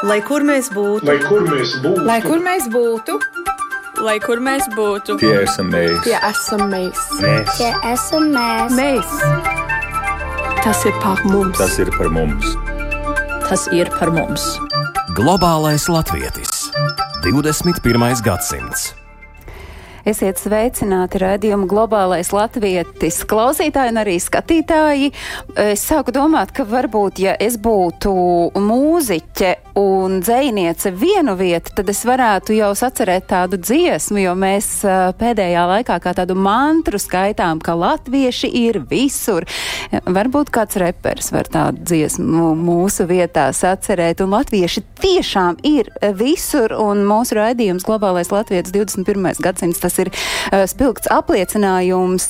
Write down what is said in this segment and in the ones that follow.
Lai kur mēs būtu, lai kur mēs būtu, lai kur mēs būtu, lai kur mēs būtu, tie esam mēs, tie esam mēs, mēs. tie esam mēs. mēs. Tas ir par mums, tas ir par mums, tas ir par mums. Globālais latvietis 21. gadsimts. Esiet sveicināti raidījuma globālais latvietis klausītāji un arī skatītāji. Es sāku domāt, ka varbūt, ja es būtu mūziķe un dzēniece vienu vietu, tad es varētu jau sacerēt tādu dziesmu, jo mēs pēdējā laikā kā tādu mantru skaitām, ka latvieši ir visur. Varbūt kāds reperis var tādu dziesmu mūsu vietā sacerēt, un latvieši tiešām ir visur, un mūsu raidījums globālais latvietis 21. gadsimts tas ir spilgts apliecinājums.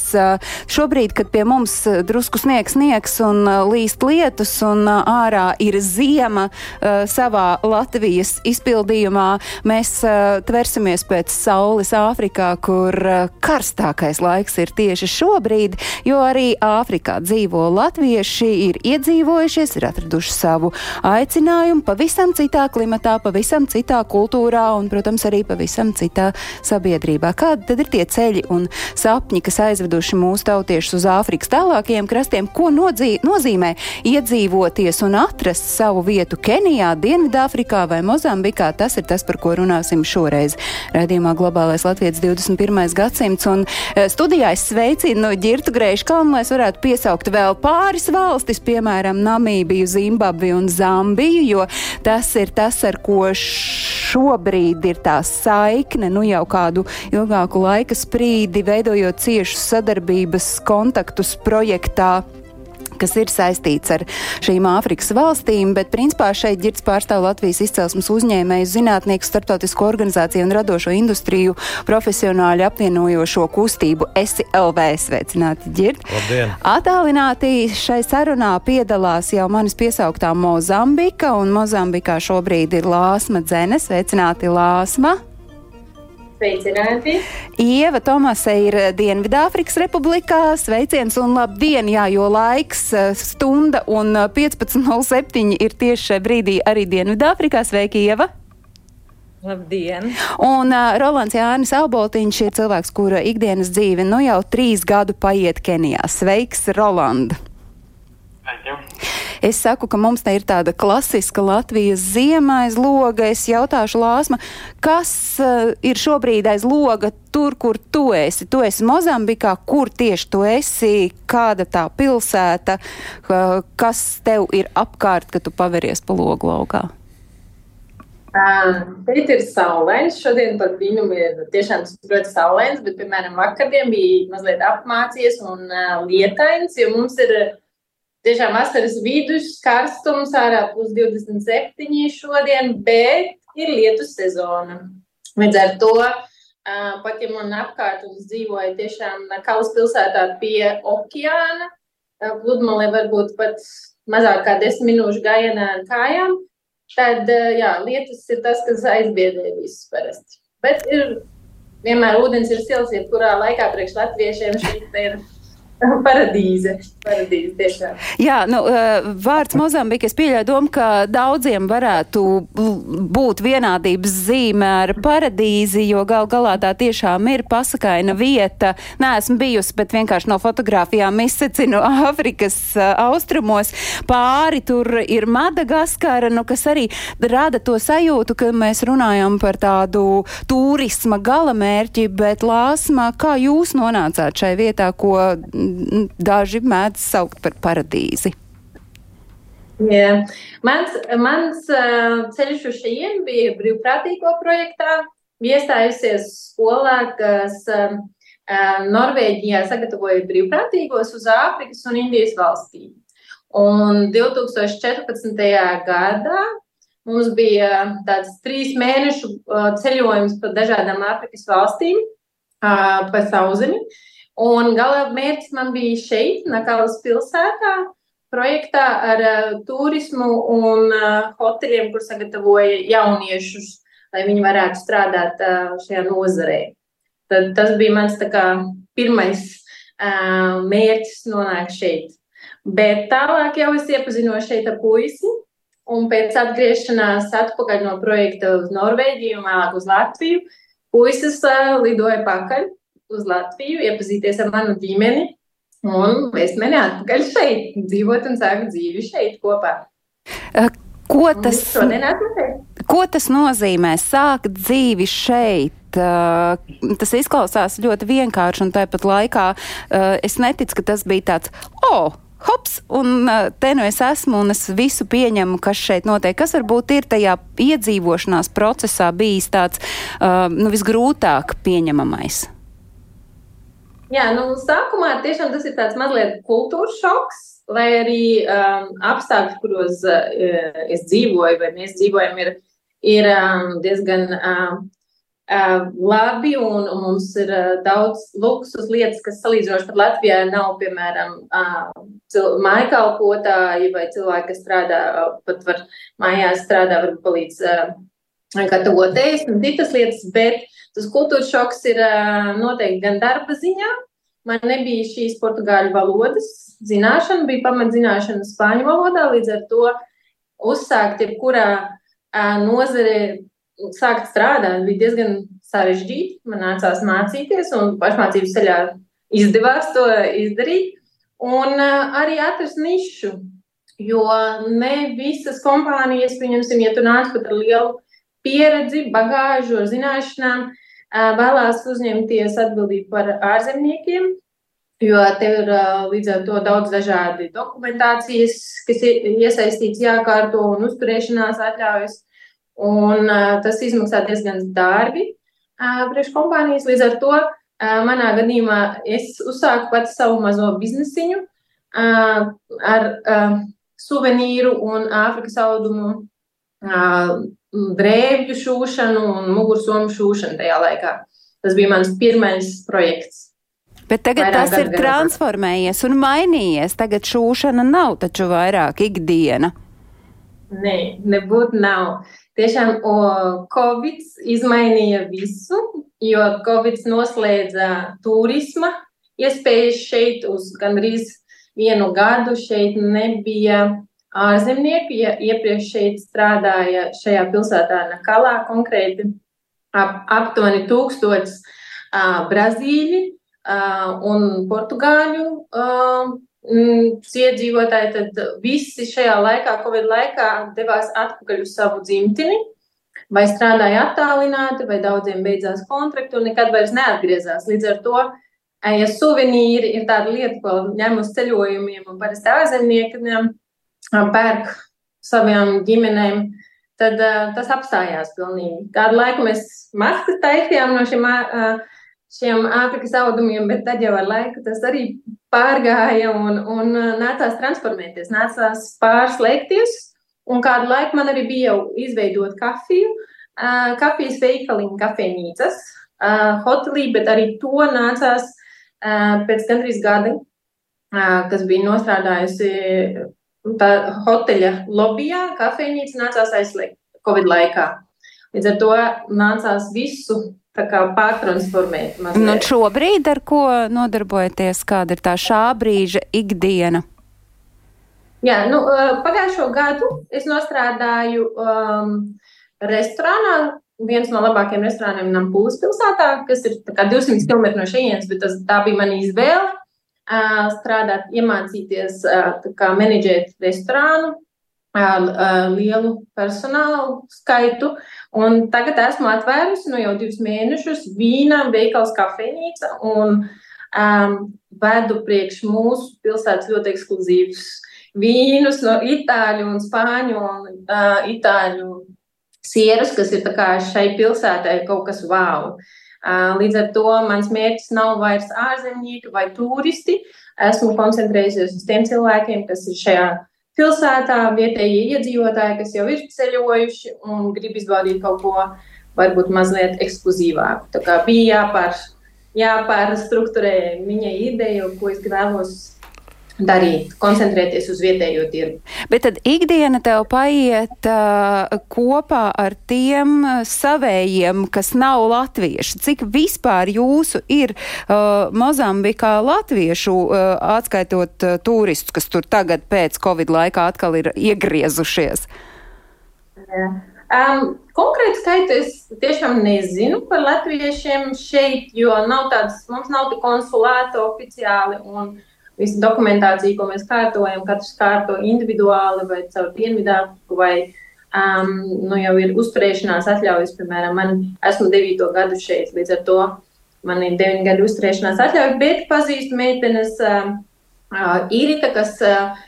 Šobrīd, kad pie mums drusku sniegs sniegs un līst lietus un ārā ir ziema uh, savā Latvijas izpildījumā, mēs uh, tversimies pēc saules Āfrikā, kur uh, karstākais laiks ir tieši šobrīd, jo arī Āfrikā dzīvo latvieši, ir iedzīvojušies, ir atraduši savu aicinājumu pavisam citā klimatā, pavisam citā kultūrā un, protams, arī pavisam citā sabiedrībā. Kā kādi tad ir tie ceļi un sapņi, kas aizveduši mūsu tautiešus uz Āfrikas tālākajiem krastiem, ko nodzī, nozīmē iedzīvoties un atrast savu vietu Kenijā, Dienvidāfrikā vai Mozambikā. Tas ir tas, par ko runāsim šoreiz. Radījumā Globālais Latvijas 21. gadsimts un eh, studijā es sveicinu Girtu Greiškalnu, lai es varētu piesaukt vēl pāris valstis, piemēram, Namībiju, Zimbabvi un Zambiju, jo tas ir tas, ar ko šobrīd ir tā saikne, nu jau kādu ilgāku laika sprīdi, veidojot ciešus sadarbības kontaktus projektā kas ir saistīts ar šīm Āfrikas valstīm, bet principā šeit ģirds pārstāv Latvijas izcelsmes uzņēmēju zinātnieku starptautisko organizāciju un radošo industriju profesionāļu apvienojošo kustību Esi LV. Sveicināti, ģird! Labdien! Atālināti šai sarunā piedalās jau manis piesauktā Mozambika, un Mozambikā šobrīd ir Lāsma Dzene. Sveicināti, Lāsma! Sveicināti! Ieva Tomasa ir Dienvidāfrikas republikā. Sveiciens un labdien, jā, jo laiks eh, stunda un 15.07 eh, ir tieši šajā brīdī arī Dienvidāfrikā. Sveiki, Ieva! Labdien! Un uh, Rolands Jānis Alboltiņš ir cilvēks, kura ikdienas dzīve nu jau trīs gadu paiet Kenijā. Sveiks, Roland! Es saku, ka mums te ir tāda klasiska Latvijas ziema aiz loga. Es jautāšu Lāsma, kas uh, ir šobrīd aiz loga tur, kur tu esi? Tu esi Mozambikā, kur tieši tu esi, kāda tā pilsēta, uh, kas tev ir apkārt, kad tu paveries pa logu laukā? Šeit ir saulains. Šodien pat brīnumi ir tiešām ļoti saulains, bet, piemēram, vakardien bija mazliet apmācies un uh, lietains, jo mums ir tiešām vasaras vidus, karstums, ārā plus 27 šodien, bet ir lietus sezona. Līdz ar to, pat ja man apkārt uz dzīvoja tiešām Kalas pilsētā pie okeāna, pludmale varbūt pat mazāk kā 10 minūšu gājienā ar kājām, tad jā, lietus ir tas, kas aizbiedē visus parasti. Bet ir vienmēr ūdens ir sils, jebkurā laikā priekš latviešiem šī ir Paradīze. Paradīze tiešām. Jā, nu, eh, vārds Mozambika, es pieļauju domu, ka daudziem varētu būt vienādības zīme ar paradīzi, jo gal galā tā tiešām ir pasakaina vieta. Nē, esmu bijusi, bet vienkārši no fotografijām izsecinu Āfrikas eh, austrumos. Pāri tur ir Madagaskara, nu, kas arī rada to sajūtu, ka mēs runājam par tādu turisma galamērķi, bet Lāsma, kā jūs nonācāt šai vietā, ko daži mēdz saukt par paradīzi. Yeah. Mans, mans ceļš uz šejienes bija brīvprātīgo projektā. Iestājusies skolā, kas Norvēģijā sagatavoja brīvprātīgos uz Āfrikas un Indijas valstīm. Un 2014. gadā mums bija tāds trīs mēnešu ceļojums pa dažādām Āfrikas valstīm pa sauzemi. Uh, Un gala mērķis man bija šeit, Nakalas pilsētā, projektā ar uh, turismu un uh, hoteļiem, kur sagatavoja jauniešus, lai viņi varētu strādāt uh, šajā nozarē. Tad tas bija mans kā, pirmais uh, mērķis nonākt šeit. Bet tālāk jau es iepazinos šeit ar puisi, Un pēc atgriešanās atpakaļ no projekta uz Norvēģiju un vēlāk uz Latviju, puisis uh, lidoja pakaļ uz Latviju, iepazīties ar manu ģimeni un vest mani atpakaļ šeit, dzīvot un sākt dzīvi šeit kopā. Ko tas, ko tas nozīmē sākt dzīvi šeit? Uh, tas izklausās ļoti vienkārši, un tāpat laikā uh, es neticu, ka tas bija tāds, oh, hops, un te nu es esmu, un es visu pieņemu, kas šeit notiek. Kas varbūt ir tajā iedzīvošanās procesā bijis tāds nu, visgrūtāk pieņemamais? Jā, nu, sākumā tiešām tas ir tāds mazliet kultūras šoks, lai arī um, apstākļi, kuros uh, es dzīvoju vai mēs dzīvojam, ir, ir um, diezgan um, uh, labi un, un mums ir uh, daudz luksus lietas, kas salīdzinoši pat Latvijā nav, piemēram, uh, mājkalpotāji vai cilvēki, kas strādā, uh, pat var mājās strādā, varbūt palīdz uh, gatavot ēst un citas lietas, bet tas kultūras šoks ir noteikti gan darba ziņā, Man nebija šīs portugāļu valodas zināšana, bija pamatzināšana spāņu valodā, līdz ar to uzsākt jebkurā nozarē, sākt strādāt bija diezgan sarežģīti. Man nācās mācīties, un pašmācības ceļā izdevās to izdarīt. Un arī atrast nišu, jo ne visas kompānijas, pieņemsim, ja tu nāc pat ar lielu pieredzi, bagāžu, ar zināšanām, vēlās uzņemties atbildību par ārzemniekiem, jo tev ir līdz ar to daudz dažādi dokumentācijas, kas ir iesaistīts jākārto un uzturēšanās atļaujas, un tas izmaksā diezgan dārgi priekš kompānijas. Līdz ar to manā gadījumā es uzsāku pats savu mazo biznesiņu ar suvenīru un Āfrikas audumu drēbju šūšanu un mugursomu šūšanu tajā laikā. Tas bija mans pirmais projekts. Bet tagad Vairāk tas ir transformējies un mainījies. Tagad šūšana nav taču vairāk ikdiena. Nē, nebūtu nav. Tiešām o, Covid izmainīja visu, jo Covid noslēdza turisma iespējas šeit uz gandrīz vienu gadu. Šeit nebija ārzemnieki, ja iepriekš šeit strādāja šajā pilsētā Nakalā konkrēti ap, aptuveni tūkstots uh, brazīļi uh, un portugāļu uh, iedzīvotāji, tad visi šajā laikā, Covid laikā, devās atpakaļ uz savu dzimteni. Vai strādāja attālināti, vai daudziem beidzās kontrakti un nekad vairs neatgriezās. Līdz ar to, ja suvenīri ir tāda lieta, ko ņem uz ceļojumiem un parasti ārzemniekiem, pērk saviem ģimenēm, tad uh, tas apstājās pilnīgi. Kādu laiku mēs maskas taisījām no šiem, uh, šiem Āfrikas audumiem, bet tad jau ar laiku tas arī pārgāja un, un nācās transformēties, nācās pārslēgties. Un kādu laiku man arī bija jau izveidot kafiju, uh, kafijas veikaliņu, kafejnīcas, uh, hotelī, bet arī to nācās uh, pēc gandrīz gada, uh, kas bija nostrādājusi tā hoteļa lobbyā kafejnīca nācās aizslēgt Covid laikā. Līdz ar to nācās visu pārtransformēt. Mazliet. Nu, šobrīd ar ko nodarbojaties? Kāda ir tā šā brīža ikdiena? Jā, nu, pagājušo gadu es nostrādāju um, restorānā, viens no labākajiem restorāniem Nampūlas pilsētā, kas ir 200 km no šejienes, bet tas, tā bija mana izvēle strādāt, iemācīties kā menedžēt restorānu, lielu personālu skaitu. Un tagad esmu atvērusi no nu jau divus mēnešus vīna veikals kafejnīca un um, vedu priekš mūsu pilsētas ļoti ekskluzīvus vīnus no itāļu un spāņu un uh, itāļu sierus, kas ir šai pilsētai kaut kas wow. Līdz ar to mans mērķis nav vairs ārzemnieki vai turisti. Esmu koncentrējusies uz tiem cilvēkiem, kas ir šajā pilsētā, vietējie iedzīvotāji, kas jau ir ceļojuši un grib izbaudīt kaut ko varbūt mazliet ekskluzīvāku. Tā kā bija jāpār, jāpārstruktūrē viņa ideja, ko es vēlos darīt, koncentrēties uz vietējo tirgu. Bet tad ikdiena tev paiet uh, kopā ar tiem savējiem, kas nav latvieši. Cik vispār jūsu ir uh, Mozambikā latviešu, uh, atskaitot uh, turistus, kas tur tagad pēc Covid laikā atkal ir iegriezušies? Um, konkrēti skaitu es tiešām nezinu par latviešiem šeit, jo nav tāds, mums nav tik konsulēta oficiāli un visa dokumentācija, ko mēs kārtojam, katrs kārto individuāli vai caur dienvidāfriku vai um, nu jau ir uzturēšanās atļaujas, piemēram, man esmu devīto gadu šeit, līdz ar to man ir deviņu gadu uzturēšanās atļauja, bet pazīstu meitenes uh, uh, Irita, kas uh,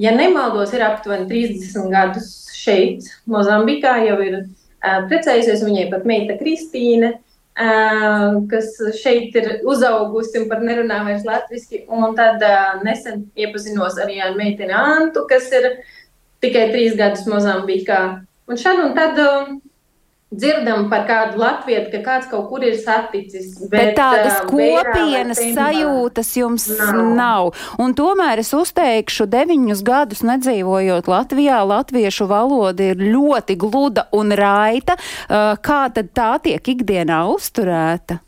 ja nemaldos, ir aptuveni 30 gadus šeit, Mozambikā, jau ir uh, precējusies. Viņai pat meita Kristīne, uh, kas šeit ir uzaugusi un pat nerunā vairs latviešu. Un tad nesen iepazinos arī ar meiteni Antu, kas ir tikai trīs gadus Mozambikā. Un šad un tad. Dzirdam par kādu latviešu, ka kāds kaut kur ir saticis. Bet, bet tādas kopienas sajūtas jums nav. nav. Un tomēr es uzteikšu, deviņus gadus nedzīvojot Latvijā, latviešu valoda ir ļoti gluda un raita. Kā tad tā tiek ikdienā uzturēta?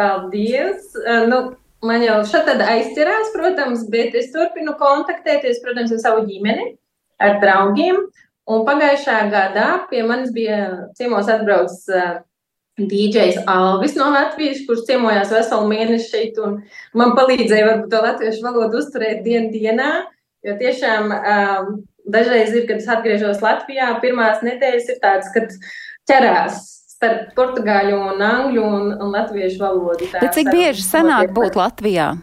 Paldies! Nu, man jau šeit aizķerās, protams, bet es turpinu kontaktēties, protams, ar savu ģimeni, ar draugiem. Un pagājušā gadā pie manis bija ciemos atbraucis uh, DJs Alvis no Latvijas, kurš ciemojās veselu mēnesi šeit un man palīdzēja varbūt to latviešu valodu uzturēt dienu dienā. Jo tiešām um, dažreiz ir, kad es atgriežos Latvijā, pirmās nedēļas ir tādas, kad ķerās starp portugāļu un angļu un, un latviešu valodu. Bet cik bieži sanāk būt Latvijā?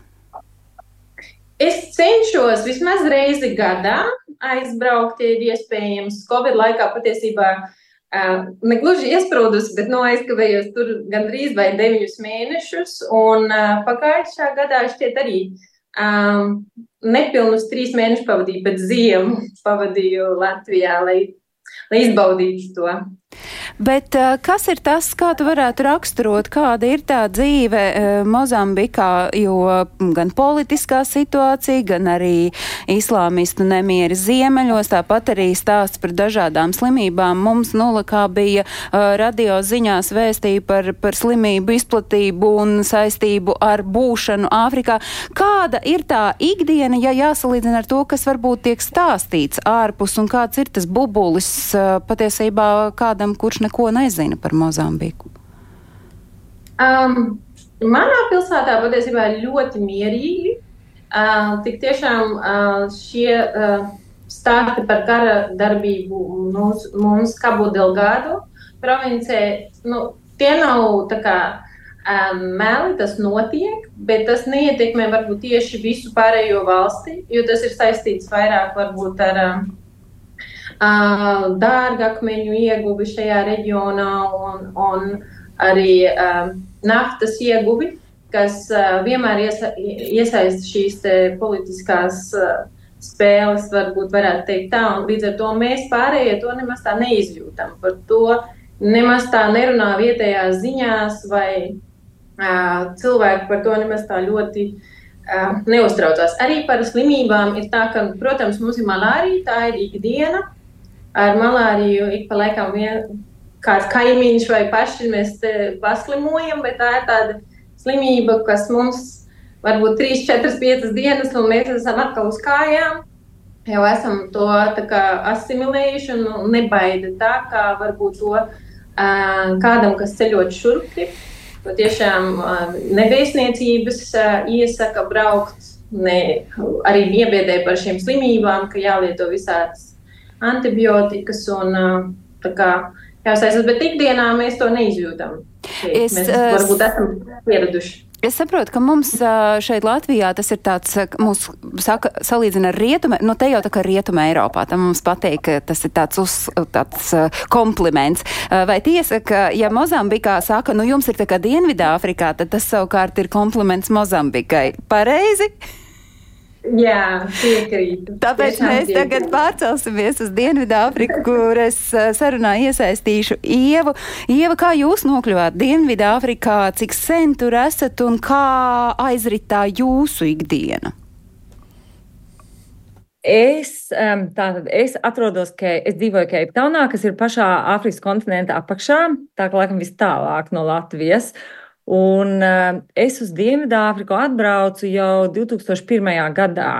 Es cenšos vismaz reizi gadā aizbraukt, ja ir iespējams. Covid laikā patiesībā uh, negluži iesprūdus, bet no aizkavējos tur gandrīz vai deviņus mēnešus. Un uh, pagājušā gadā šķiet arī um, nepilnus trīs mēnešus pavadīju, bet ziemu pavadīju Latvijā, lai, lai izbaudītu to. Bet uh, kas ir tas, kā tu varētu raksturot, kāda ir tā dzīve uh, Mozambikā, jo gan politiskā situācija, gan arī islāmistu nemieri ziemeļos, tāpat arī stāsts par dažādām slimībām. Mums nulakā bija uh, radio ziņās vēstīja par, par slimību izplatību un saistību ar būšanu Āfrikā. Kāda ir tā ikdiena, ja jāsalīdzina ar to, kas varbūt tiek stāstīts ārpus un kāds ir tas bubulis patiesībā kādam, kurš neko nezina par Mozambiku? Um, manā pilsētā patiesībā ir ļoti mierīgi. Uh, tik tiešām uh, šie uh, stāsti par kara darbību mums, mums Kabu Delgado provincē, nu, tie nav tā kā um, meli, tas notiek, bet tas neietekmē varbūt tieši visu pārējo valsti, jo tas ir saistīts vairāk varbūt ar um, dārgakmeņu ieguvi šajā reģionā un, un arī naftas ieguvi, kas vienmēr iesa, iesaista šīs politiskās spēles, varbūt varētu teikt tā, un līdz ar to mēs pārējie to nemaz tā neizjūtam. Par to nemaz tā nerunā vietējās ziņās, vai uh, cilvēki par to nemaz tā ļoti uh, neuztraucās. Arī par slimībām ir tā, ka, protams, mums ir malārija, tā ir ikdiena, ar malāriju ik pa laikam vien, kāds kaimiņš vai paši mēs paslimojam, bet tā ir tāda slimība, kas mums varbūt 3, 4, 5 dienas, un mēs esam atkal uz kājām. Jau esam to asimilējuši un nebaida tā, kā varbūt to kādam, kas ceļot šurpļi. Tiešām nevēstniecības iesaka braukt, ne, arī iebiedē par šīm slimībām, ka jālieto visādas antibiotikas un kā, jāsaistās, bet ikdienā mēs to neizjūtam. Es, mēs varbūt esam pieraduši. Es saprotu, ka mums šeit Latvijā tas ir tāds, mūs saka, salīdzina ar rietumu, nu te jau tā kā rietuma Eiropā, tam mums patīk, ka tas ir tāds, uz, tāds kompliments. Vai tiesa, ka ja Mozambikā saka, nu jums ir tā kā Dienvidāfrikā, tad tas savukārt ir kompliments Mozambikai. Pareizi? Jā, piekrītu. Tāpēc Tiešām mēs piekrītu. tagad pārcelsimies uz Dienvidāfriku, kur es sarunā iesaistīšu Ievu. Ieva, kā jūs nokļuvāt Dienvidāfrikā, cik sen tur esat un kā aizritā jūsu ikdiena? Es, tātad, es atrodos, ka es dzīvoju Keiptaunā, kas ir pašā Āfrikas kontinenta apakšā, tā kā laikam vis tālāk no Latvijas. Un uh, es uz Dienvidāfriku atbraucu jau 2001. gadā.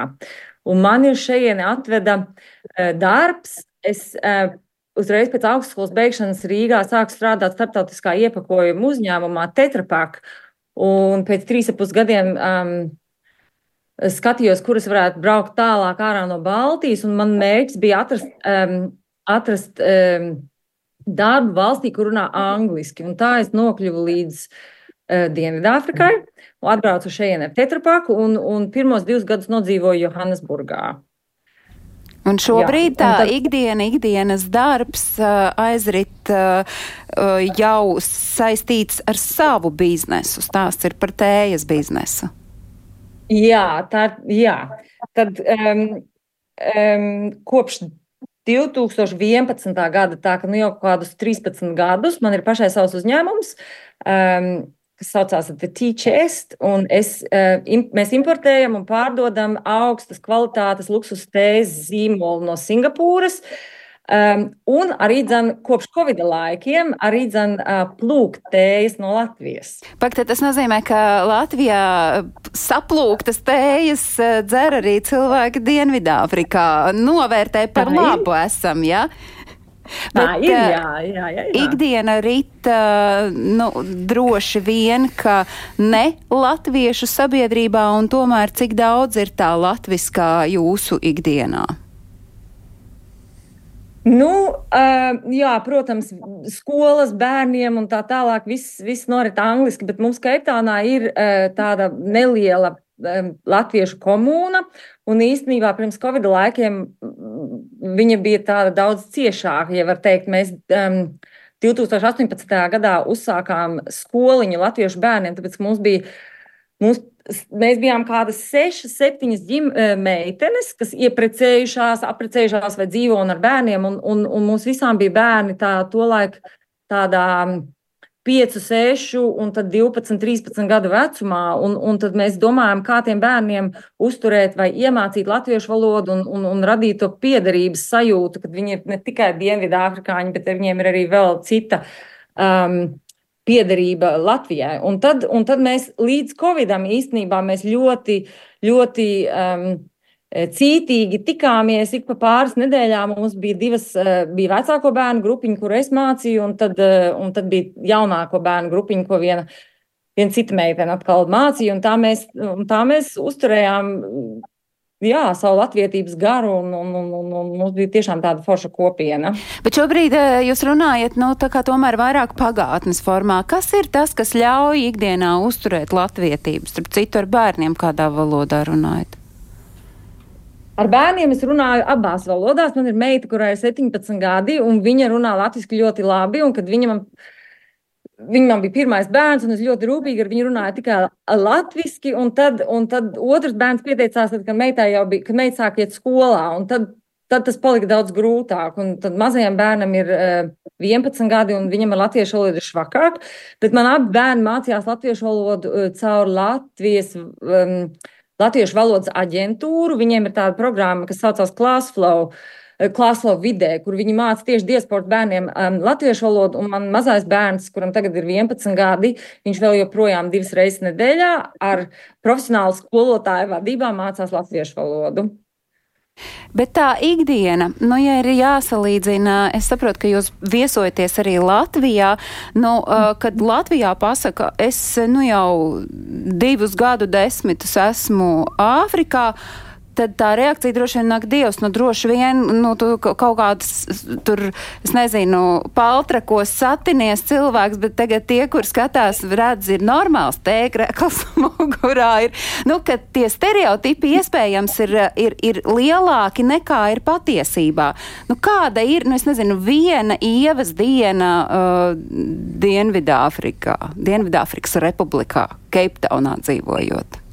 Un man ir šeit atveda uh, darbs. Es uh, uzreiz pēc augstskolas beigšanas Rīgā sāku strādāt starptautiskā iepakojuma uzņēmumā Tetrapak. Un pēc trīs ap pus gadiem um, skatījos, kuras varētu braukt tālāk ārā no Baltijas, man mērķis bija atrast, um, atrast um, darbu valstī, kur runā angliski. Un tā es nokļuvu līdz uh, Dienvidāfrikai, atbraucu šeit ar Tetrapaku un, un pirmos divus gadus nodzīvoju Johannesburgā. Un šobrīd Jā, un tā tad- ikdiena, ikdienas darbs uh, aizrit uh, jau saistīts ar savu biznesu. Stāsts ir par tējas biznesu. Jā, tā. Jā. Tad um, um, kopš 2011. gada, tā ka nu jau kādus 13 gadus, man ir pašai savs uzņēmums, um, kas saucās The T-Chest, un es, uh, im, mēs importējam un pārdodam augstas kvalitātes luksus tējas zīmolu no Singapūras. Um, un arī dzen, kopš Covid laikiem arī dzen, uh, plūkt tējas no Latvijas. Pagaidā tas nozīmē, ka Latvijā saplūktas tējas uh, dzer arī cilvēki Dienvidāfrikā. Novērtē par labu esam, ja? Tā Bet, ir. uh, Jā, jā, jā, jā. Ikdiena rita nu, droši vien, ka ne latviešu sabiedrībā, un tomēr cik daudz ir tā latviskā jūsu ikdienā? Nu, uh, jā, protams, skolas bērniem un tā tālāk viss, viss norit angliski, bet mums Keiptānā ir uh, tāda neliela latviešu komūna, un īstenībā pirms Covid laikiem mm, viņa bija tāda daudz ciešāka, ja var teikt, mēs um, 2018. gadā uzsākām skoliņu latviešu bērniem, tāpēc mums bija Mums, mēs bijām kādas sešas, septiņas ģim, eh, meitenes, kas ieprecējušās, apprecējušās vai dzīvo ar bērniem. Un, un, un mums visām bija bērni tā, tolaik tādā 5, 6 un tad 12, 13 gadu vecumā. Un, un tad mēs domājam, kā tiem bērniem uzturēt vai iemācīt latviešu valodu un, un, un radīt to piederības sajūtu, ka viņi ir ne tikai dienvidāfrikāņi, bet viņiem ir arī vēl cita. Um, piederība Latvijai. Un tad, un tad mēs līdz Covidam īstenībā ļoti, ļoti um, cītīgi tikāmies. Ik pa pāris nedēļām mums bija divas, uh, bija vecāko bērnu grupiņa, kur es mācīju, un tad, uh, un tad bija jaunāko bērnu grupiņa, ko viena, viena cita meitene atkal mācīja. Un tā mēs, un tā mēs uzturējām. Jā, savu latviedzības garu, un, un, un, un, un mums bija tiešām tāda forša kopiena. Bet šobrīd eh, jūs runājat, nu, tā kā tomēr vairāk pagātnes formā. Kas ir tas, kas ļauj ikdienā uzturēt latviedzības? Starp citu, ar bērniem kādā valodā runājat? Ar bērniem es runāju abās valodās. Man ir meita, kurai ir 17 gadi, un viņa runā latviešu ļoti labi. Viņa man, viņa man bija pirmais bērns, un es ļoti rūpīgi ar viņu runāju tikai latviešu. Un tad, un tad otrs bērns pieteicās, tad, kad meitai jau bija, kad meita sāk iet skolā. Tad, tad tas palika daudz grūtāk. Un tad mazajam bērnam ir uh, 11 gadi, un viņam ar latviešu valodu ir švakāk. Bet man abi bērni mācījās latviešu valodu uh, caur Latvijas. Um, Latviešu valodas aģentūru. Viņiem ir tāda programma, kas saucās Classflow. Klāslo vidē, kur viņi māca tieši diasporta bērniem um, latviešu valodu. Un man mazais bērns, kuram tagad ir 11 gadi, viņš vēl joprojām divas reizes nedēļā ar profesionālu skolotāju vadībā mācās latviešu valodu. Bet tā ikdiena, nu, ja ir jāsalīdzina, es saprotu, ka jūs viesojaties arī Latvijā, nu, uh, kad Latvijā pasaka, es nu jau divus gadu desmitus esmu Āfrikā, tad tā reakcija droši vien nāk Dievs, nu droši vien, nu, tu kaut kāds tur, es nezinu, paltrakos satinies cilvēks, bet tagad tie, kur skatās, redz, ir normāls tēkrekls mugurā, ir, nu, ka tie stereotipi iespējams ir, ir, ir lielāki nekā ir patiesībā. Nu, kāda ir, nu, es nezinu, viena ievas diena uh, Dienvidāfrikā, Dienvidāfrikas republikā, Keiptaunā dzīvojot?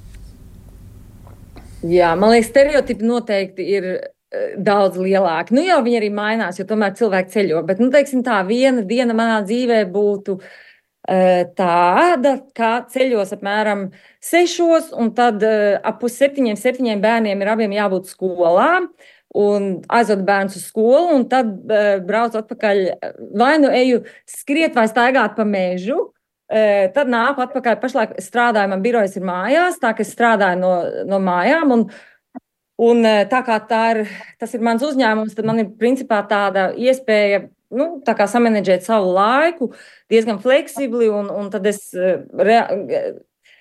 Jā, man liekas, stereotipi noteikti ir eh, daudz lielāki. Nu, jau viņi arī mainās, jo tomēr cilvēki ceļo. Bet, nu, teiksim, tā viena diena manā dzīvē būtu uh, tāda, kā ceļos apmēram sešos, un tad uh, ap pusseptiņiem, septiņiem bērniem ir abiem jābūt skolā. Un aizved bērnu uz skolu, un tad uh, braucu atpakaļ. Vai nu eju skriet vai staigāt pa mežu, E, Tad nāku atpakaļ. Pašlaik strādāju, man birojas ir mājās, tā ka es strādāju no, no mājām. Un, un tā kā tā ir, tas ir mans uzņēmums, tad man ir principā tāda iespēja nu, samanģēt savu laiku diezgan fleksibli, un, un tad es re,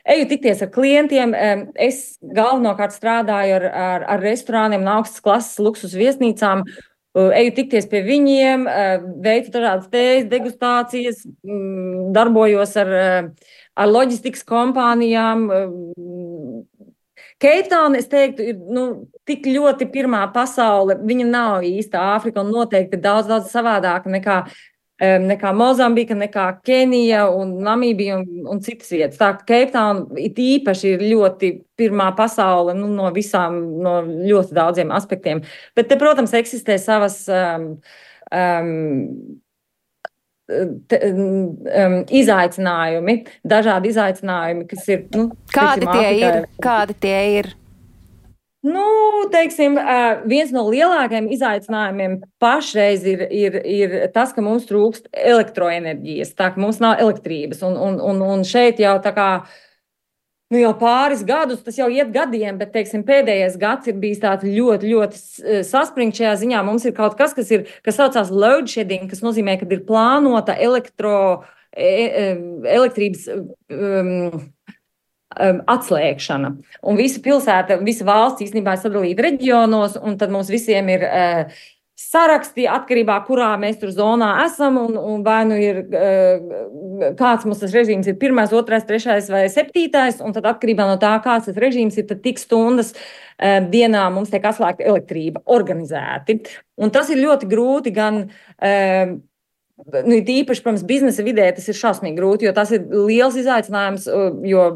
eju tikties ar klientiem. Es galvenokārt strādāju ar, ar, ar restorāniem un augstas klases luksus viesnīcām. Eju tikties pie viņiem, veicu dažādas tēzes, degustācijas, darbojos ar, ar loģistikas kompānijām, Keiptauna, es teiktu, ir nu, tik ļoti pirmā pasaule. Viņa nav īsta Āfrika un noteikti daudz, daudz savādāka nekā, nekā Mozambika, nekā Kenija un Namībija un, un citas vietas. Tā ka Keiptauna it īpaši ir ļoti pirmā pasaule nu, no visām, no ļoti daudziem aspektiem. Bet te, protams, eksistē savas. Um, um, Te, um, izaicinājumi, dažādi izaicinājumi, kas ir. Nu, kādi, teiksim, tie Afrikā, ir, kādi tie ir? Nu, teiksim, viens no lielākajiem izaicinājumiem pašreiz ir, ir, ir tas, ka mums trūkst elektroenerģijas, tā ka mums nav elektrības. Un, un, un, un šeit jau tā kā nu, jau pāris gadus, tas jau iet gadiem, bet teiksim, pēdējais gads ir bijis tāds ļoti, ļoti saspringts šajā ziņā. Mums ir kaut kas, kas, ir, kas saucās load shedding, kas nozīmē, ka ir plānota elektro, e, e, elektrības. Um, atslēgšana. Un visa pilsēta, visa valsts īstenībā ir sadalīta reģionos, un tad mums visiem ir uh, saraksti atkarībā no kurā mēs tur zonā esam. Un, un vai nu ir eh, kāds mums tas režīms ir pirmais, otrais, trešais vai septītais, un tad atkarībā no tā, kāds tas režīms ir, tad tik stundas eh, dienā mums tiek atslēgta elektrība organizēti. Un tas ir ļoti grūti gan. Eh, nu, īpaši, protams, biznesa vidē tas ir šausmīgi grūti, jo tas ir liels izaicinājums, jo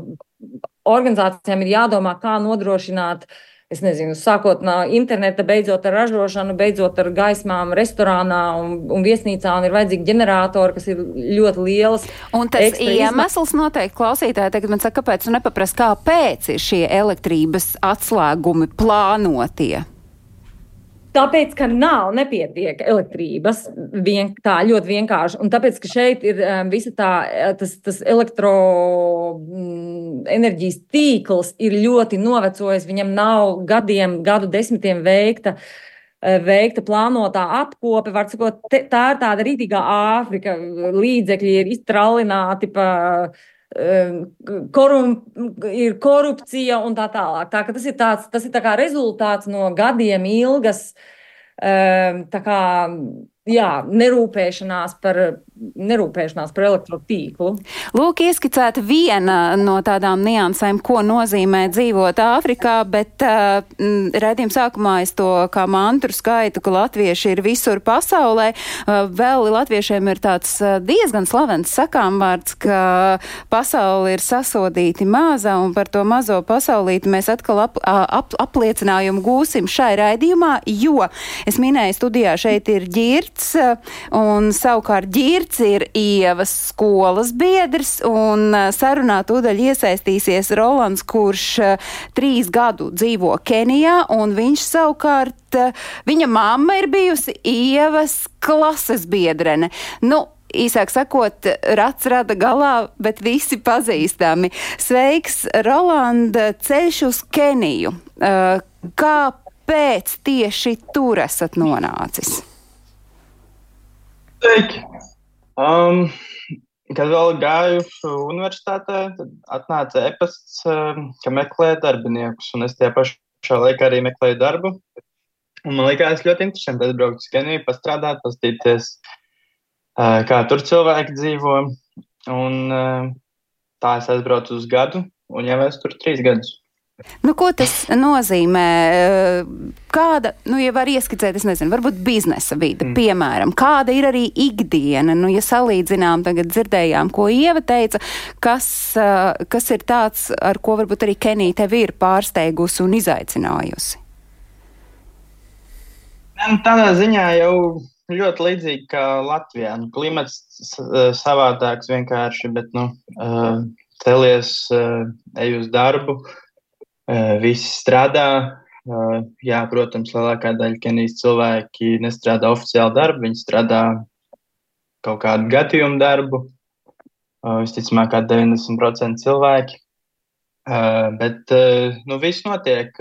organizācijām ir jādomā, kā nodrošināt es nezinu, sākot no interneta, beidzot ar ražošanu, beidzot ar gaismām, restorānā un, un viesnīcā, un ir vajadzīgi ģeneratori, kas ir ļoti lielas. Un tas iemesls noteikti klausītāji tagad man saka, kāpēc nepaprast, kāpēc ir šie elektrības atslēgumi plānotie? Tāpēc, ka nav nepietiek elektrības, vien, tā ļoti vienkārši. Un tāpēc, ka šeit ir um, visa tā, eh, tas, tas elektroenerģijas mm, tīkls ir ļoti novecojis. Viņam nav gadiem, gadu desmitiem veikta. Eh, veikta plānotā apkope, var sakot, te, tā ir tāda rītīgā Āfrika. Līdzekļi ir iztralināti pa korum, ir korupcija un tā tālāk. Tā, tas ir, tāds, tas ir tā rezultāts no gadiem ilgas kā, jā, nerūpēšanās par nerūpēšanās par elektrotīklu. Lūk, ieskicēta viena no tādām niansēm, ko nozīmē dzīvot Āfrikā, bet uh, redzījuma sākumā es to kā mantru skaitu, ka latvieši ir visur pasaulē. Uh, vēl latviešiem ir tāds uh, diezgan slavens sakāmvārds, ka pasauli ir sasodīti maza, un par to mazo pasaulīti mēs atkal ap, ap, apliecinājumu gūsim šai raidījumā, jo es minēju studijā šeit ir ģirts, un savukārt ģirts Girts ir Ievas skolas biedrs, un sarunā tūdaļ iesaistīsies Rolands, kurš trīs gadu dzīvo Kenijā, un viņš savukārt, viņa mamma ir bijusi Ievas klases biedrene. Nu, īsāk sakot, rats rada galā, bet visi pazīstami. Sveiks, Rolanda, ceļš uz Keniju. Kāpēc tieši tur esat nonācis? Sveiki! Um, kad vēl gāju universitātē, tad atnāca e-pasts, ka meklē darbiniekus, un es tajā pašā laikā arī meklēju darbu. Un man likās ļoti interesanti atbraukt uz Keniju, pastrādāt, pastīties, uh, kā tur cilvēki dzīvo. Un tā es aizbraucu uz gadu, un jau es tur trīs gadus. Nu, ko tas nozīmē? Kāda, nu, ja var ieskicēt, es nezinu, varbūt biznesa vide, mm. piemēram, kāda ir arī ikdiena, nu, ja salīdzinām, tagad dzirdējām, ko Ieva teica, kas, kas ir tāds, ar ko varbūt arī Kenija tevi ir pārsteigusi un izaicinājusi? Tādā ziņā jau ļoti līdzīgi kā Latvijā. Nu, klimats savādāks vienkārši, bet, nu, celies, ej uz darbu. Visi strādā. Jā, protams, lielākā daļa Kenijas cilvēki nestrādā oficiāli darbu, viņi strādā kaut kādu gadījumu darbu. Visticamāk, kā 90% cilvēki. Bet nu, viss notiek.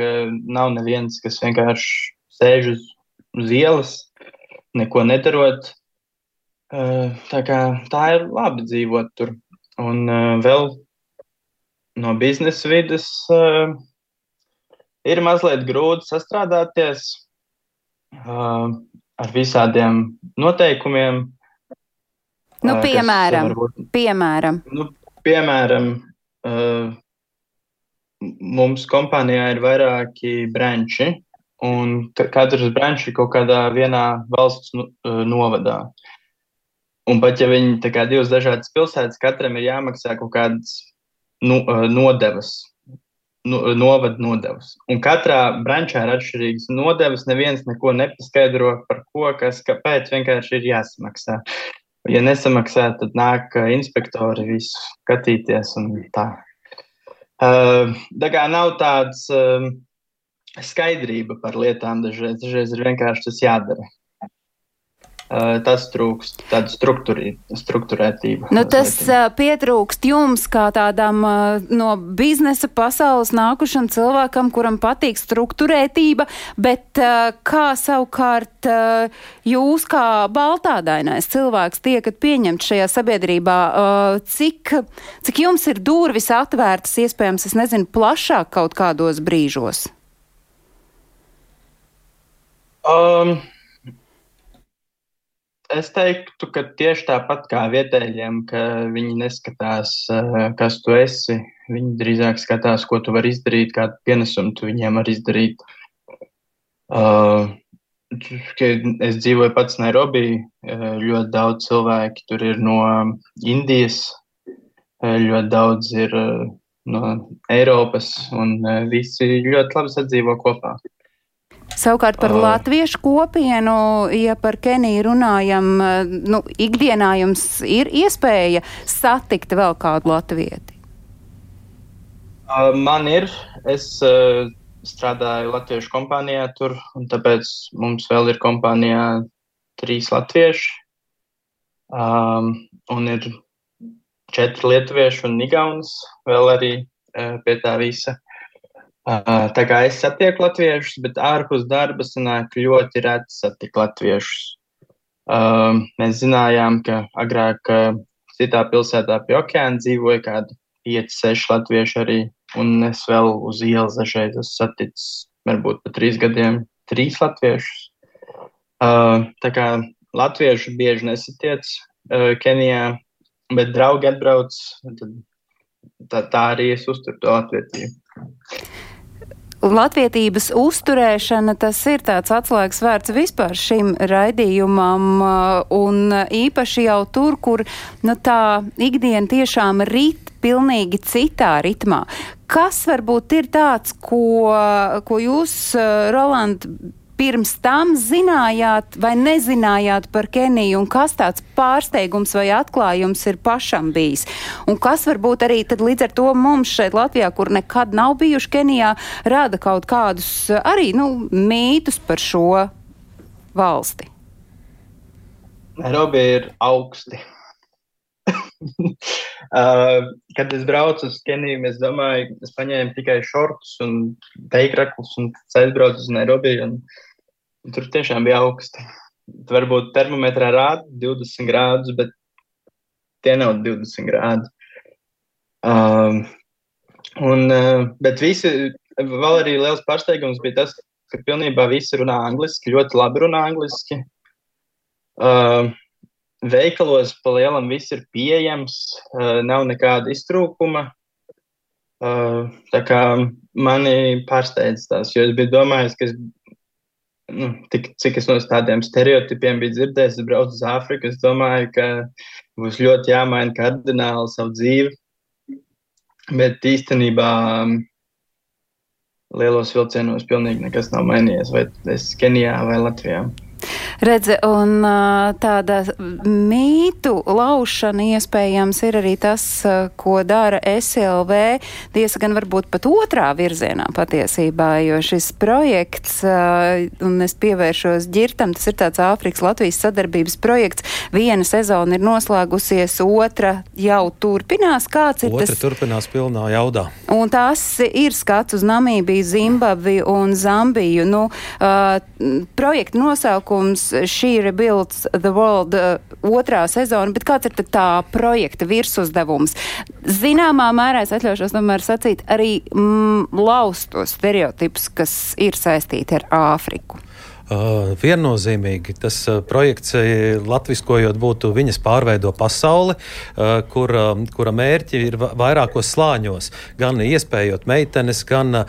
Nav neviens, kas vienkārši sēž uz, uz ielas, neko nedarot. Tā, kā, tā ir labi dzīvot tur. Un vēl no biznesa vidas ir mazliet grūti sastrādāties uh, ar visādiem noteikumiem. Nu, uh, kas piemēram, varbūt piemēram. Nu, piemēram, uh, mums kompānijā ir vairāki branči, un ka- katrs brančs ir kaut kādā vienā valsts nu, uh, novadā. Un pat ja viņi kā divas dažādas pilsētas, katram ir jāmaksā kaut kādas nu, uh, nodevas, novada nodevas. Un katrā brančā ir atšķirīgas nodevas, neviens neko nepaskaidro par ko, kas, kāpēc, vienkārši ir jāsamaksā. Ja nesamaksā, tad nāk uh, inspektori visu skatīties un tā. Uh, tā kā nav tāds um, skaidrība par lietām dažreiz, dažreiz ir vienkārši tas jādara. Uh, tas trūkst, tāda struktūrētība. Nu, tas uh, pietrūkst jums kā tādam uh, no biznesa pasaules nākušam cilvēkam, kuram patīk struktūrētība, bet uh, kā savukārt uh, jūs kā baltādainais cilvēks tiekat pieņemt šajā sabiedrībā, uh, cik, cik jums ir durvis atvērtas iespējams, es nezinu, plašāk kaut kādos brīžos? Um, es teiktu, ka tieši tāpat kā vietējiem, ka viņi neskatās, uh, kas tu esi. Viņi drīzāk skatās, ko tu vari izdarīt, kādu pienesumu tu viņiem vari izdarīt. Uh, es dzīvoju pats Nairobi. uh, Ļoti daudz cilvēki tur ir no Indijas, ļoti daudz ir no Eiropas, un visi ļoti labi sadzīvo kopā. Savukārt par Uh. latviešu kopienu, ja par Keniju runājam, uh, nu, ikdienā jums ir iespēja satikt vēl kādu latvieti. Uh, man ir. Es uh, strādāju Latviešu kompānijā tur, un tāpēc mums vēl ir kompānijā trīs latvieši. Um, un ir četri lietuvieši un igaunis vēl arī uh, pie tā visa. Tā kā es satieku latviešus, bet ārpus darba sanāk ļoti reti satikt latviešus. Uh, mēs zinājām, ka agrāk citā pilsētā pie okeāna dzīvoja kādi 5, 6 latvieši arī, un es vēl uz ielas dažreiz esmu saticis, varbūt pat trīs gadiem, trīs latviešus. Uh, tā kā latviešu bieži nesatiec uh, Kenijā, bet draugi atbrauc, tad tā, tā arī es uzturu to latvietību. Latvietības uzturēšana tas ir tāds atslēgas vērts vispār šim raidījumam, uh, un īpaši jau tur, kur nu, tā ikdiena tiešām rit pilnīgi citā ritmā. Kas varbūt ir tāds, ko, ko jūs, uh, Roland, pirms tam zinājāt vai nezinājāt par Keniju, un kas tāds pārsteigums vai atklājums ir pašam bijis? Un kas varbūt arī tad līdz ar to mums šeit Latvijā, kur nekad nav bijuši Kenijā, rada kaut kādus arī, nu, mītus par šo valsti? Nairobi ir augsti. uh, kad es braucu uz Keniju, es domāju, es paņēmu tikai šortus un teikraklus un aizbraucu uz Nairobi. Un, un tur tiešām bija augsti. Varbūt termometrā rāda 20 grādus, bet tie nav 20 grādi. Um, un, uh, bet visi, vēl arī liels pārsteigums bija tas, ka pilnībā visi runā angliski, ļoti labi runā angliski. Uh, veikalos pa lielam viss ir pieejams, uh, nav nekāda iztrūkuma. Uh, tā kā mani pārsteidz tas, jo es biju domājis, ka es, nu, tik, cik es no tādiem stereotipiem biju dzirdējis, es braucu uz Āfriku, es domāju, ka būs ļoti jāmaina kardināli savu dzīvi. Bet īstenībā um, lielos vilcienos pilnīgi nekas nav mainījies, vai es Kenijā vai Latvijā. Redze, un tāda mītu laušana iespējams ir arī tas, ko dara SLV, tiesa gan varbūt pat otrā virzienā patiesībā, jo šis projekts, un es pievēršos ģirtam, tas ir tāds Āfrikas Latvijas sadarbības projekts, viena sezona ir noslēgusies, otra jau turpinās, kāds ir Otra tas? turpinās pilnā jaudā. Un tas ir skats uz Namībiju, Zimbabvi un Zambiju. Nu, uh, projekta nosaukums nosaukums She Rebuilds the World uh, otrā sezona, bet kāds ir tā projekta virsuzdevums? Zināmā mērā es atļaušos tomēr sacīt arī mm, laustos stereotipus, kas ir saistīti ar Āfriku. Viennozīmīgi tas projekts, latviskojot, būtu viņas pārveido pasauli, kur, kura mērķi ir vairākos slāņos. Gan iespējot meitenes, gan,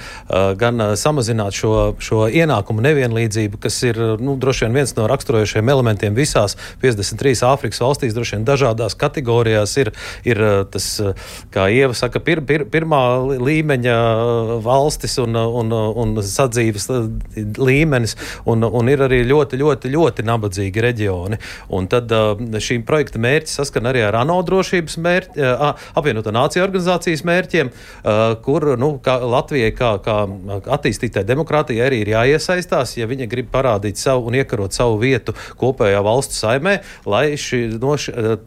gan samazināt šo, šo ienākumu nevienlīdzību, kas ir nu, droši vien viens no raksturojošiem elementiem visās 53 Āfrikas valstīs. Droši vien dažādās kategorijās ir, ir tas, kā Ieva saka, pir, pir, pirmā līmeņa valstis un, un, un sadzīves līmenis. Un, un ir arī ļoti, ļoti, ļoti nabadzīgi reģioni. Un tad šīm projekta mērķis saskan arī ar ANO drošības mērķi, apvienotā nācija organizācijas mērķiem, kur nu, kā Latvijai, kā, kā attīstītai demokrātijai, arī ir jāiesaistās, ja viņa grib parādīt savu un iekarot savu vietu kopējā valstu saimē, lai šī no,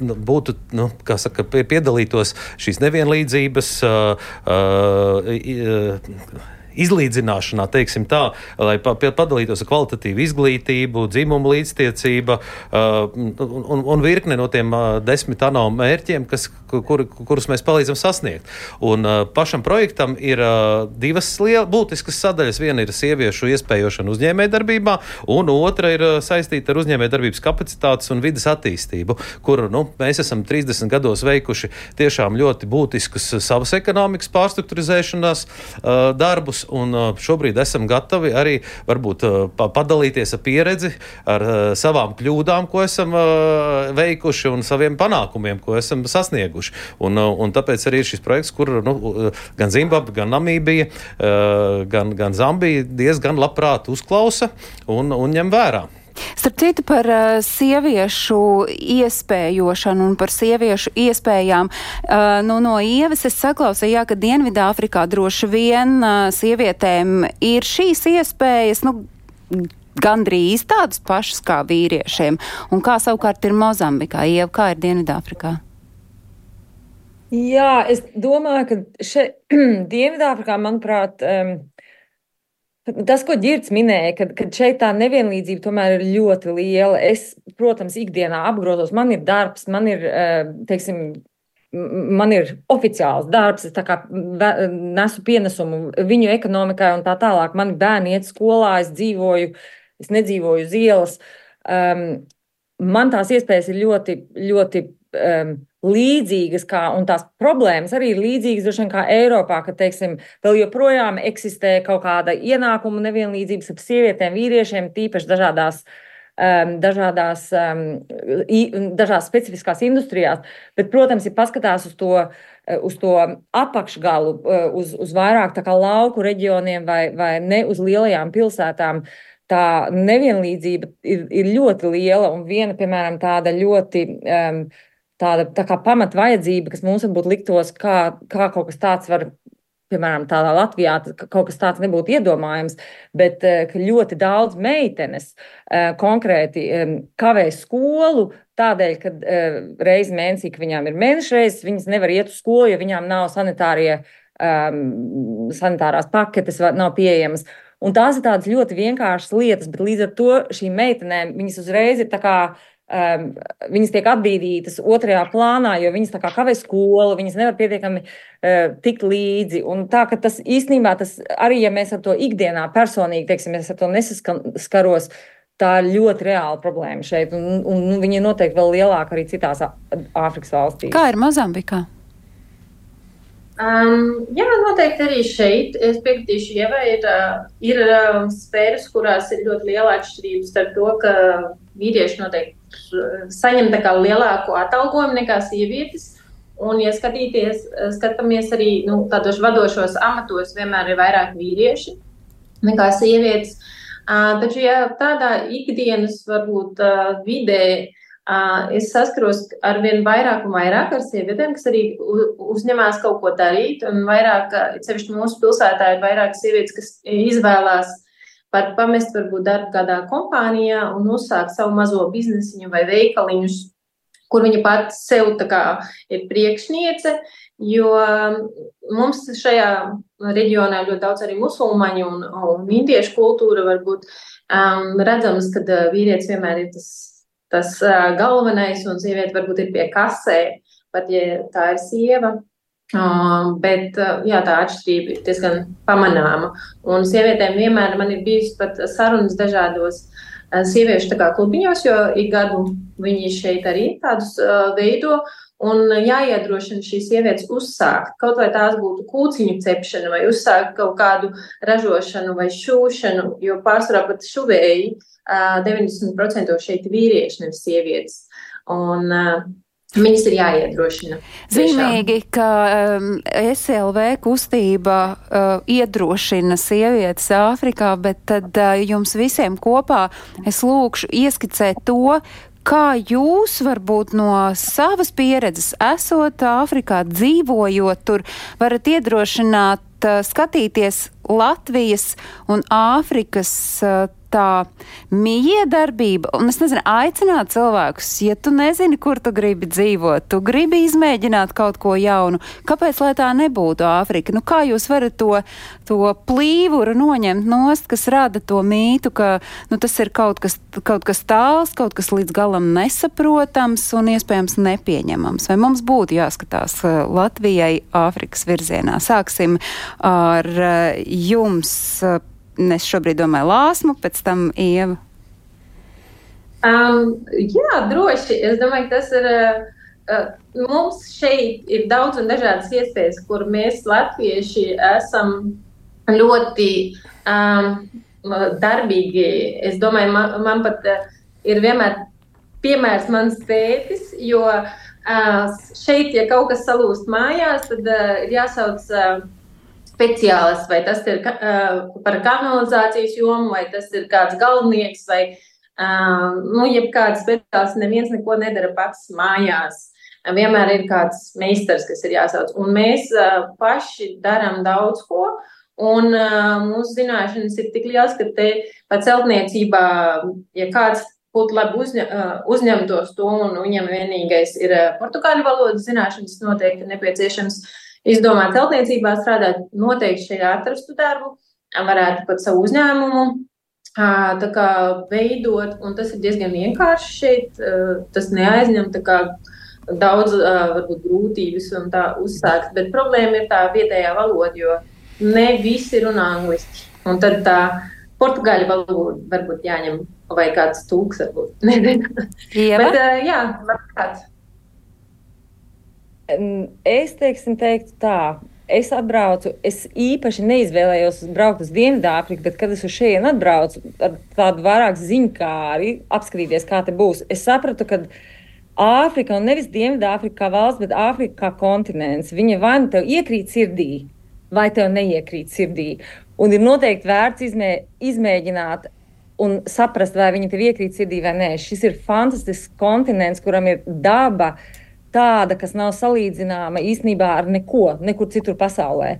nu, būtu, nu, kā saka, piedalītos šīs nevienlīdzības. Uh, uh, izlīdzināšanā, teiksim tā, lai padalītos ar kvalitatīvu izglītību, dzimumu līdztiecība uh, un, un virkne no tiem uh, desmit ANO mērķiem, kas, kur, kurus mēs palīdzam sasniegt. Un uh, pašam projektam ir divas liel, būtiskas sadaļas. Viena ir sieviešu iespējošana uzņēmējdarbībā, un otra ir saistīta ar uzņēmējdarbības kapacitātes un vidas attīstību, kur nu, mēs esam 30 gados veikuši tiešām ļoti būtiskus savas ekonomikas pārstruktūrizēšanās darbus gadus, un uh, šobrīd esam gatavi arī varbūt uh, padalīties ar pieredzi, ar uh, savām kļūdām, ko esam veikuši, un saviem panākumiem, ko esam sasnieguši. Un, un tāpēc arī ir šis projekts, kur nu, gan Zimbabve, gan Namībija, gan, gan Zambija diezgan labprāt uzklausa un, un ņem vērā. Starp citu par uh, sieviešu iespējošanu un par sieviešu iespējām. Uh, nu, no ievas es saklausīju, jā, ka Dienvidāfrikā droši vien uh, sievietēm ir šīs iespējas. Nu, Gandrīz tādas pašas kā vīriešiem. Un kā savukārt ir Mozambikā, Ieva, kā ir Dienvidāfrikā? Jā, es domāju, ka šeit Dienvidāfrikā, manuprāt, um, Tas, ko Girts minēja, kad, kad šeit tā nevienlīdzība tomēr ir ļoti liela. Es, protams, ikdienā apgrozos, man ir darbs, man ir, eh, teiksim, man ir oficiāls darbs, es nesu pienesumu viņu ekonomikai un tā tālāk. Mani bērni iet skolā, es dzīvoju, es nedzīvoju uz ielas. Um, man tās iespējas ir ļoti, ļoti um, līdzīgas, kā, un tās problēmas arī ir līdzīgas droši vien kā Eiropā, ka, teiksim, vēl joprojām eksistē kaut kāda ienākuma nevienlīdzības ar sievietēm, vīriešiem, tīpaši dažādās. Um, dažādās, um, dažās specifiskās industrijās, bet, protams, ja paskatās uz to, uz to apakšgalu, uz, uz vairāk lauku reģioniem vai, vai ne uz lielajām pilsētām, tā nevienlīdzība ir, ir ļoti liela. Un viena, piemēram, tāda ļoti um, tāda tā kā pamatvajadzība, kas mums varbūt liktos, kā, kā kaut kas tāds var. Piemēram, tādā Latvijā kaut kas tāds nebūtu iedomājams, bet eh, ļoti daudz meitenes eh, konkrēti kavē skolu tādēļ, ka eh, reizes mēnesī, ka viņām ir mēneša reizes, viņas nevar iet uz skolu, jo viņām nav sanitārie, sanitārās paketes, nav pieejamas. Un tās ir tādas ļoti vienkāršas lietas, bet līdz ar to šīm meitenēm viņas uzreiz ir tā kā um, viņas tiek atbīdītas otrajā plānā, jo viņas kā kavē skolu, viņas nevar pietiekami uh, tikt līdzi. Un tā, ka tas īstenībā, tas arī, ja mēs ar to ikdienā personīgi, teiksim, es ar to nesaskaros, tā ir ļoti reāla problēma šeit, un, un, un viņa ir noteikti vēl lielāka arī citās Āfrikas valstīs. Kā ir Mozambikā? Um, jā, noteikti arī šeit. Es piekritīšu, ja ir, ir sfēras, kurās ir ļoti liela atšķirība starp to, ka vīrieši noteikti saņem lielāku atalgojumu nekā sievietes. Un, ja skatāmies arī nu, tādos vadošos amatos, vienmēr ir vairāk vīrieši nekā sievietes. Uh, taču, ja tādā ikdienas varbūt uh, vidē es saskaros ar vien vairāk un vairāk ar sievietēm, kas arī uzņemās kaut ko darīt. Un vairāk, sevišķi mūsu pilsētā, ir vairāk sievietes, kas izvēlās par pamest varbūt darbu kādā kompānijā un uzsākt savu mazo biznesiņu vai veikaliņus. kur viņa pati sev kā, ir priekšniece. Jo mums šajā reģionā ir ļoti daudz arī musulmaņu un, un indiešu kultūra. Varbūt um, redzams, ka vīrietis vienmēr ir tas, tas uh, galvenais, un sieviete varbūt ir pie kasē, pat ja tā ir sieva. Uh, bet uh, jā, tā atšķirība ir diezgan pamanāma. Un sievietēm vienmēr ir bijusi pat sarunas dažādos uh, sieviešu klubiņos, jo ik gadu viņi šeit arī tādus uh, veido. Un jāiedrošina šīs sievietes uzsākt, kaut vai tās būtu kūciņu cepšana, vai uzsākt kaut kādu ražošanu vai šūšanu, jo pārsvarā pat šuvēji 90% šeit vīrieši, nevis sievietes. Un, Viņas ir jāiedrošina. Zīmīgi, ka um, SLV kustība uh, iedrošina sievietes Āfrikā, bet tad uh, jums visiem kopā es lūkšu ieskicēt to, Kā jūs varbūt no savas pieredzes, esot Āfrikā, dzīvojot tur, varat iedrošināt uh, skatīties Latvijas un Āfrikas tā miedarbība, un es nezinu, aicināt cilvēkus, ja tu nezini, kur tu gribi dzīvot, tu gribi izmēģināt kaut ko jaunu, kāpēc lai tā nebūtu Āfrika? Nu, kā jūs varat to, to plīvuru noņemt nost, kas rada to mītu, ka nu, tas ir kaut kas, kaut kas tāls, kaut kas līdz galam nesaprotams un iespējams nepieņemams? Vai mums būtu jāskatās Latvijai Āfrikas virzienā? Sāksim ar jums uh, Es šobrīd domāju lāsmu, pēc tam ieva. Um, jā, droši. Es domāju, tas ir. Uh, mums šeit ir daudz un dažādas iespējas, kur mēs, latvieši, esam ļoti um, darbīgi. Es domāju, man, man pat uh, ir vienmēr piemērs mans tētis, jo uh, šeit, ja kaut kas salūst mājās, tad uh, ir jāsauc. Uh, speciālists, vai tas ir uh, par kanalizācijas jomu, vai tas ir kāds galvenieks, vai uh, nu, jebkāds speciālists. Neviens neko nedara pats mājās. Vienmēr ir kāds meistars, kas ir jāsauc. Un mēs uh, paši darām daudz ko. Un uh, mūsu zināšanas ir tik liels, ka te pat celtniecībā, ja kāds būtu labi uzņem, uzņemtos to, un viņam vienīgais ir portugāļu valodas zināšanas, noteikti nepieciešams uh, izdomāt celtniecībā strādāt, noteikti šeit atrastu darbu, varētu pat savu uzņēmumu tā kā veidot, un tas ir diezgan vienkārši šeit. Tas neaizņem tā kā daudz varbūt grūtības un tā uzsākt, bet problēma ir tā vietējā valoda, jo ne visi runā angliski. Un tad tā portugāļu valoda varbūt jāņem vai kāds tūks varbūt. Bet, jā, varbūt. Es teiksim, teiktu tā. Es atbraucu, es īpaši neizvēlējos braukt uz Dienvidāfriku, bet, kad es uz šejienu atbraucu, ar tādu vairāk ziņkāri apskatīties, kā te būs, es sapratu, ka Āfrika, un nevis Dienvidāfrika kā valsts, bet Āfrika kā kontinents, viņa vai nu tev iekrīt sirdī, vai tev neiekrīt sirdī. Un ir noteikti vērts izmē, izmēģināt un saprast, vai viņa tev iekrīt sirdī vai nē. Šis ir fantastisks kontinents, kuram ir daba, uh, tāda, kas nav salīdzināma īstenībā ar neko, nekur citur pasaulē.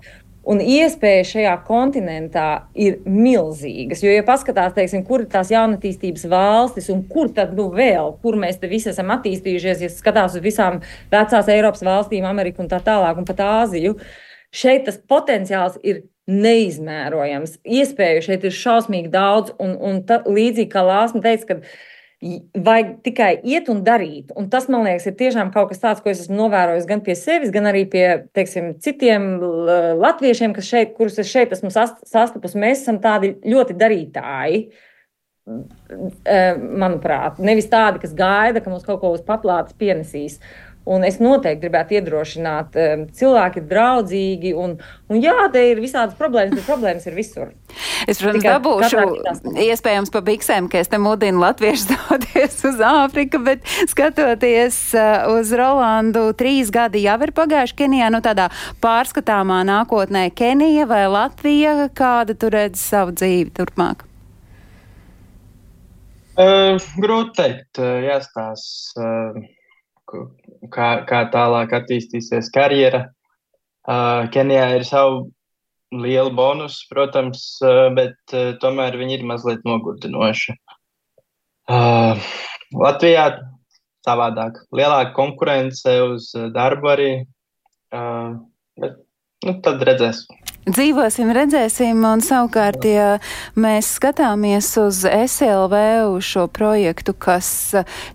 Un iespēja šajā kontinentā ir milzīgas. Jo, ja paskatās, teiksim, kur ir tās jaunatīstības valstis un kur tad nu vēl, kur mēs te visi esam attīstījušies, ja skatās uz visām vecās Eiropas valstīm, Ameriku un tā tālāk, un pat Āziju, šeit tas potenciāls ir neizmērojams. Iespēju šeit ir šausmīgi daudz, un, un ta, līdzīgi kā Lāsma teica, ka Vajag tikai iet un darīt. Un tas, man liekas, ir tiešām kaut kas tāds, ko es esmu novērojis gan pie sevis, gan arī pie teiksim, citiem latviešiem, šeit, kurus es šeit esmu sastapusi. Mēs esam tādi ļoti darītāji. Manuprāt, nevis tādi, kas gaida, ka mums kaut ko uz paplātes pienesīs. Un es noteikti gribētu iedrošināt, um, cilvēki ir draudzīgi. Un, un jā, te ir visādas problēmas, bet problēmas ir visur. Es, protams, Tikai dabūšu iespējams pa biksēm, ka es te mudinu latviešu doties uz Āfriku, bet skatoties uh, uz Rolandu, trīs gadi jau ir pagājuši Kenijā, nu tādā pārskatāmā nākotnē Kenija vai Latvija, kāda tu redz savu dzīvi turpmāk? Uh, grūti teikt, uh, jāstāsta. Uh, kā, kā tālāk attīstīsies karjera. Uh, Kenijā ir savu lielu bonusu, protams, bet tomēr viņi ir mazliet nogurdinoši. Latvijā savādāk. Lielāka konkurence uz darbu arī. Bet, nu, tad redzēs. Dzīvosim, redzēsim, un savukārt, ja mēs skatāmies uz SLV, uz šo projektu, kas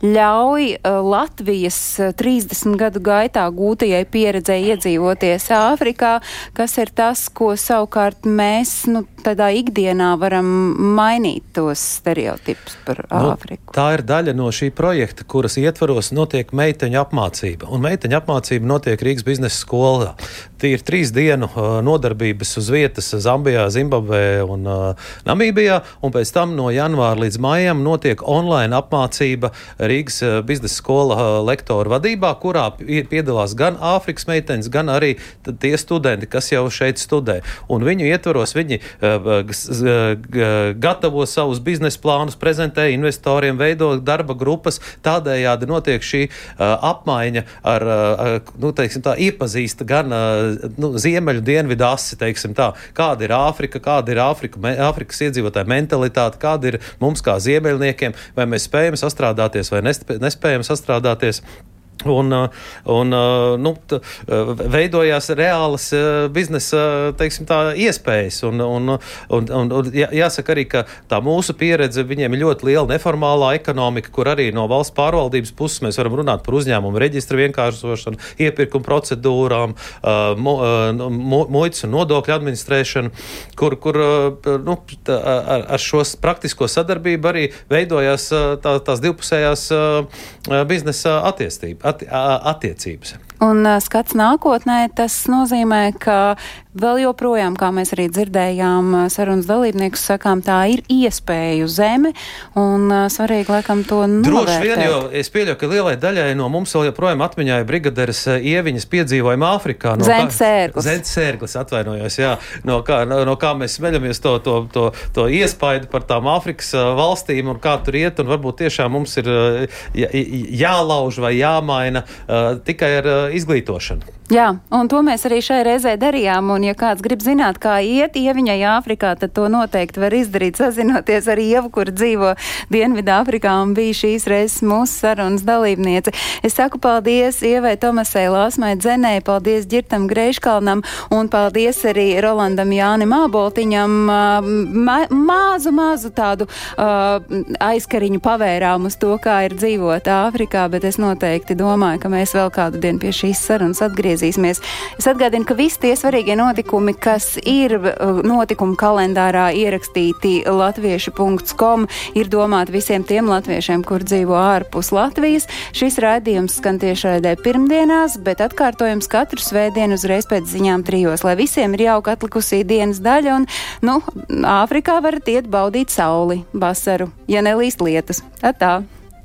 ļauj uh, Latvijas 30 gadu gaitā gūtajai pieredzei iedzīvoties Āfrikā, kas ir tas, ko savukārt mēs, nu, tādā ikdienā varam mainīt tos stereotipus par nu, Āfriku. Tā ir daļa no šī projekta, kuras ietvaros notiek meiteņu apmācība, un meiteņu apmācība notiek Rīgas biznesa skolā. Tie ir trīs dienu uh, nodarbība darbības uz vietas Zambijā, Zimbabvē un uh, Namībijā, un pēc tam no janvāra līdz maijam notiek online apmācība Rīgas uh, biznesa skola uh, lektoru vadībā, kurā piedalās gan Āfrikas meitenes, gan arī tie studenti, kas jau šeit studē. Un viņu ietvaros viņi uh, gatavo savus biznesa plānus, prezentē investoriem, veido darba grupas. Tādējādi notiek šī uh, apmaiņa ar, uh, nu, teiksim, tā, iepazīst gan uh, nu, ziemeļu dienvidu asi, teiksim tā, kāda ir Āfrika, kāda ir Āfrika, Āfrikas iedzīvotāja mentalitāte, kāda ir mums kā ziemeļniekiem, vai mēs spējam sastrādāties vai nespējam sastrādāties. Un, uh, un uh, nu, uh, veidojās reālas biznesa teiksim, tā, iespējas. Un, un, un, un, un jāsaka arī, ka tā mūsu pieredze, viņiem ir ļoti liela neformālā ekonomika, kur arī no valsts pārvaldības puses mēs varam runāt par uzņēmumu reģistru vienkāršošanu, iepirkumu procedūrām, nu, muitas un nodokļu administrēšanu, kur, kur nu, ar, ar šo praktisko sadarbību arī veidojās tā, tās divpusējās biznesa attīstība atti attiecības. Un skats nākotnē, tas nozīmē, ka vēl joprojām, kā mēs arī dzirdējām, sarunas dalībniekus sakām, tā ir iespēju zeme, un svarīgi, laikam, to novērtēt. Droši vien, jo es pieļauju, ka lielai daļai no mums vēl joprojām atmiņā ir brigaderes ieviņas piedzīvojuma Āfrikā. No Zentsērglis. Zentsērglis, atvainojos, jā. No kā, no, no kā mēs smeļamies to, to, to, to iespaidu par tām Āfrikas valstīm un kā tur iet, un varbūt tiešām mums ir jā, jālauž vai jāmaina tikai ar izglītošanu. Jā, un to mēs arī šai reizē darījām. Un, ja kāds grib zināt, kā iet ieviņai Āfrikā, tad to noteikti var izdarīt, sazinoties ar Ievu, kur dzīvo Dienvidāfrikā un bija šīs reizes mūsu sarunas dalībniece. Es saku paldies Ievai Tomasai Lāsmai Dzenei, paldies Girtam Greiškalnam un paldies arī Rolandam Jānim Āboltiņam. Ma māzu, māzu tādu uh, aizkariņu pavērām uz to, kā ir dzīvot Āfrikā, bet es noteikti domāju, ka mēs vēl kādu dienu pie šīs sarunas atgriezīsimies atgriezīsimies. Es atgādinu, ka visi tie svarīgie notikumi, kas ir uh, notikumu kalendārā ierakstīti latviešu.com, ir domāti visiem tiem latviešiem, kur dzīvo ārpus Latvijas. Šis raidījums skan tiešraidē pirmdienās, bet atkārtojums katru svētdienu uzreiz pēc ziņām trijos, lai visiem ir jauka atlikusī dienas daļa un, nu, Āfrikā varat iet baudīt sauli, vasaru, ja nelīst lietas. Tā!